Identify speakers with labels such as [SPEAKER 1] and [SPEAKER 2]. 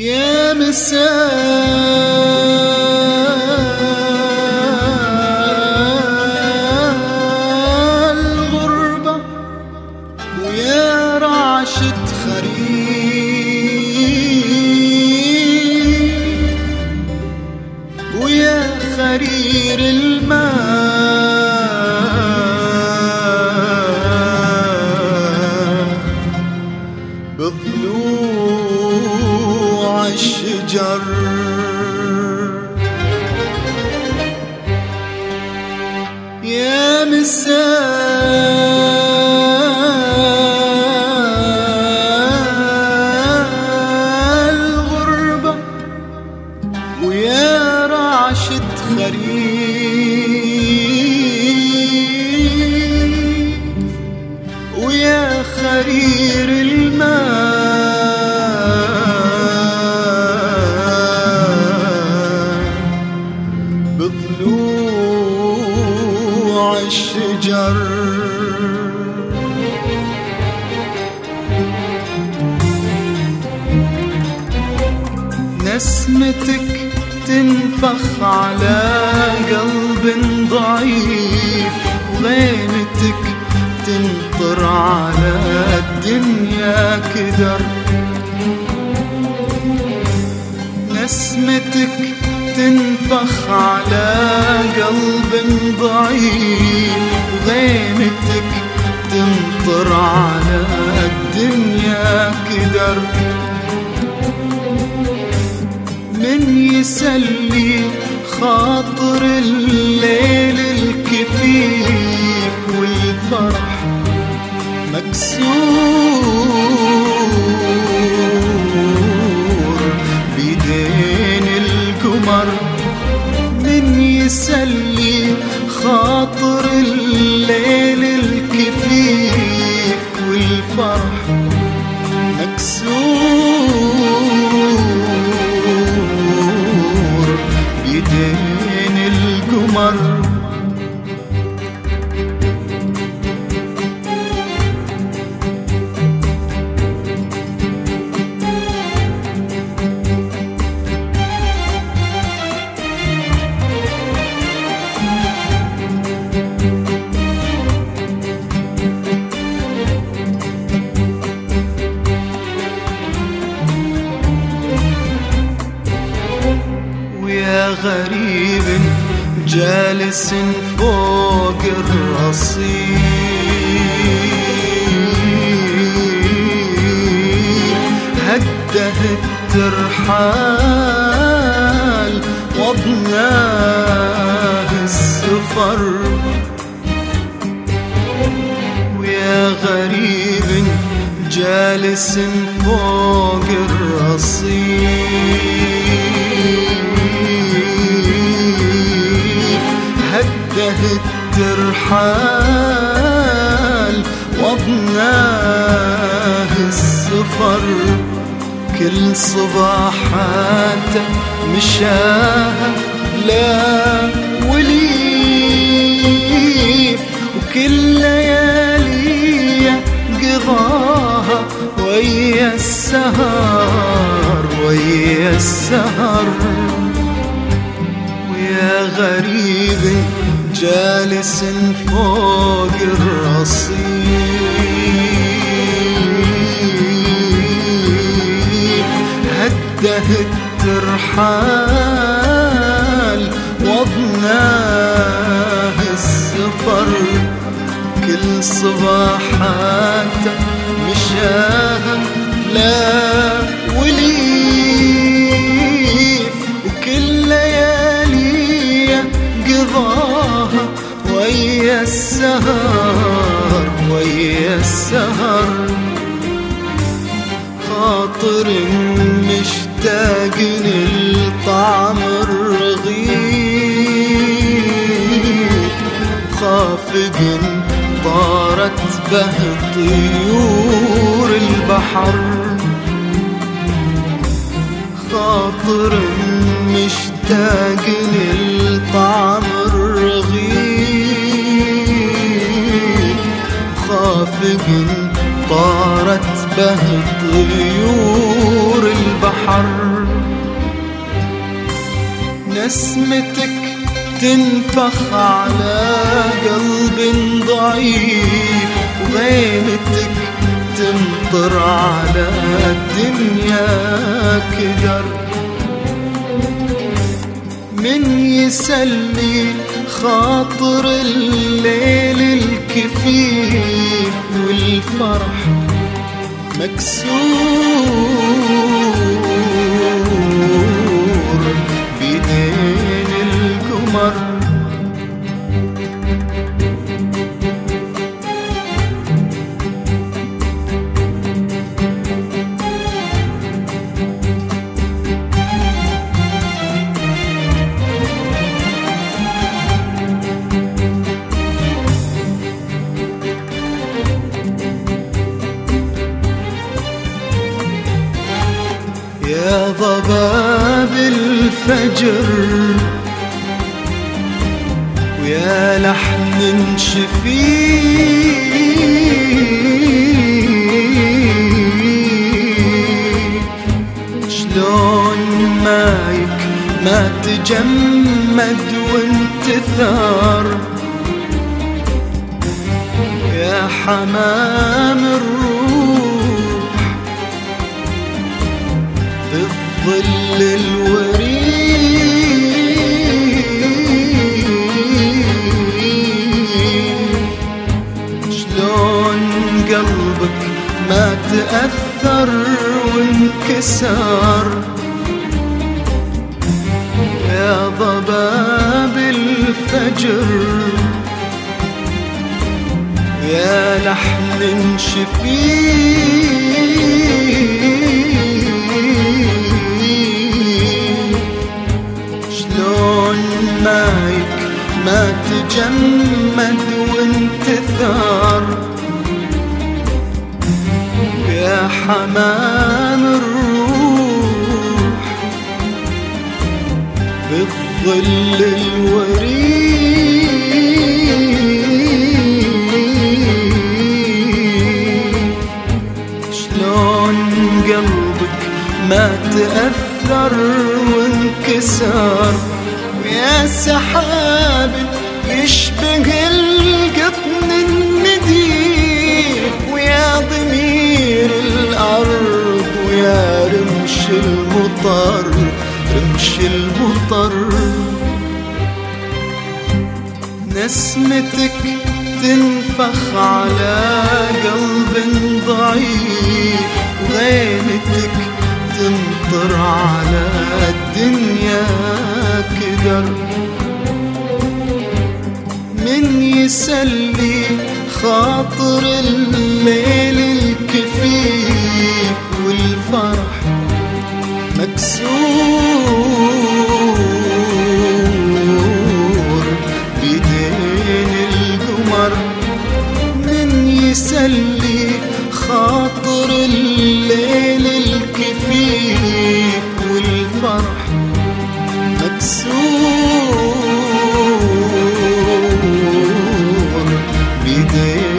[SPEAKER 1] يا رعشة خريف. ويا خرير الماء. بضلوع الشجر. يا مساء خريف ويا خرير الماء بضلوع الشجر. نسمتك تنفخ على قلب ضعيف. وغيمتك تنطر على الدنيا كدر. نسمتك تنفخ على قلب ضعيف. وغيمتك تنطر على الدنيا كدر. يسلي خاطر الليل الكفيف والفرح مكسور. بيدين القمر من يسلي خاطر غريب جالس فوق الرصيف. هده الترحال وضناه السفر ويا غريب جالس فوق الرصيف. هده الترحال وضناه السفر كل صباحاته مشاها لا وليف وكل ليالي قضاها ويا السهر ويا السهر ويا غريب جالس فوق الرصيف. هده الترحال وضناه السفر كل صباحاته مشاها لا خافق طارت به طيور البحر. خاطر مشتاق للطعم الرغيف. خافق طارت به طيور البحر. نسمتك تنفخ على قلب ضعيف وغيمتك تمطر على الدنيا كدر. من يسلي خاطر الليل الكفيف والفرح مكسور. الفجر. ويا لحن شفيف شلون مايك ما تجمد وانتثار يا حمام الروح. الظل الوريد. شلون قلبك ما تأثر وانكسر؟ يا ضباب الفجر. يا لحن شفيف تجمد وانتثار يا حمام الروح في الظل الوريد. شلون قلبك ما تأثر وانكسر. ويا سحاب يشبه القطن النديف ويا ضمير الأرض ويا رمش المطر رمش المطر. نسمتك تنفخ على قلب ضعيف وغيمتك تمطر على الدنيا كدر يسلي خاطر gönlüm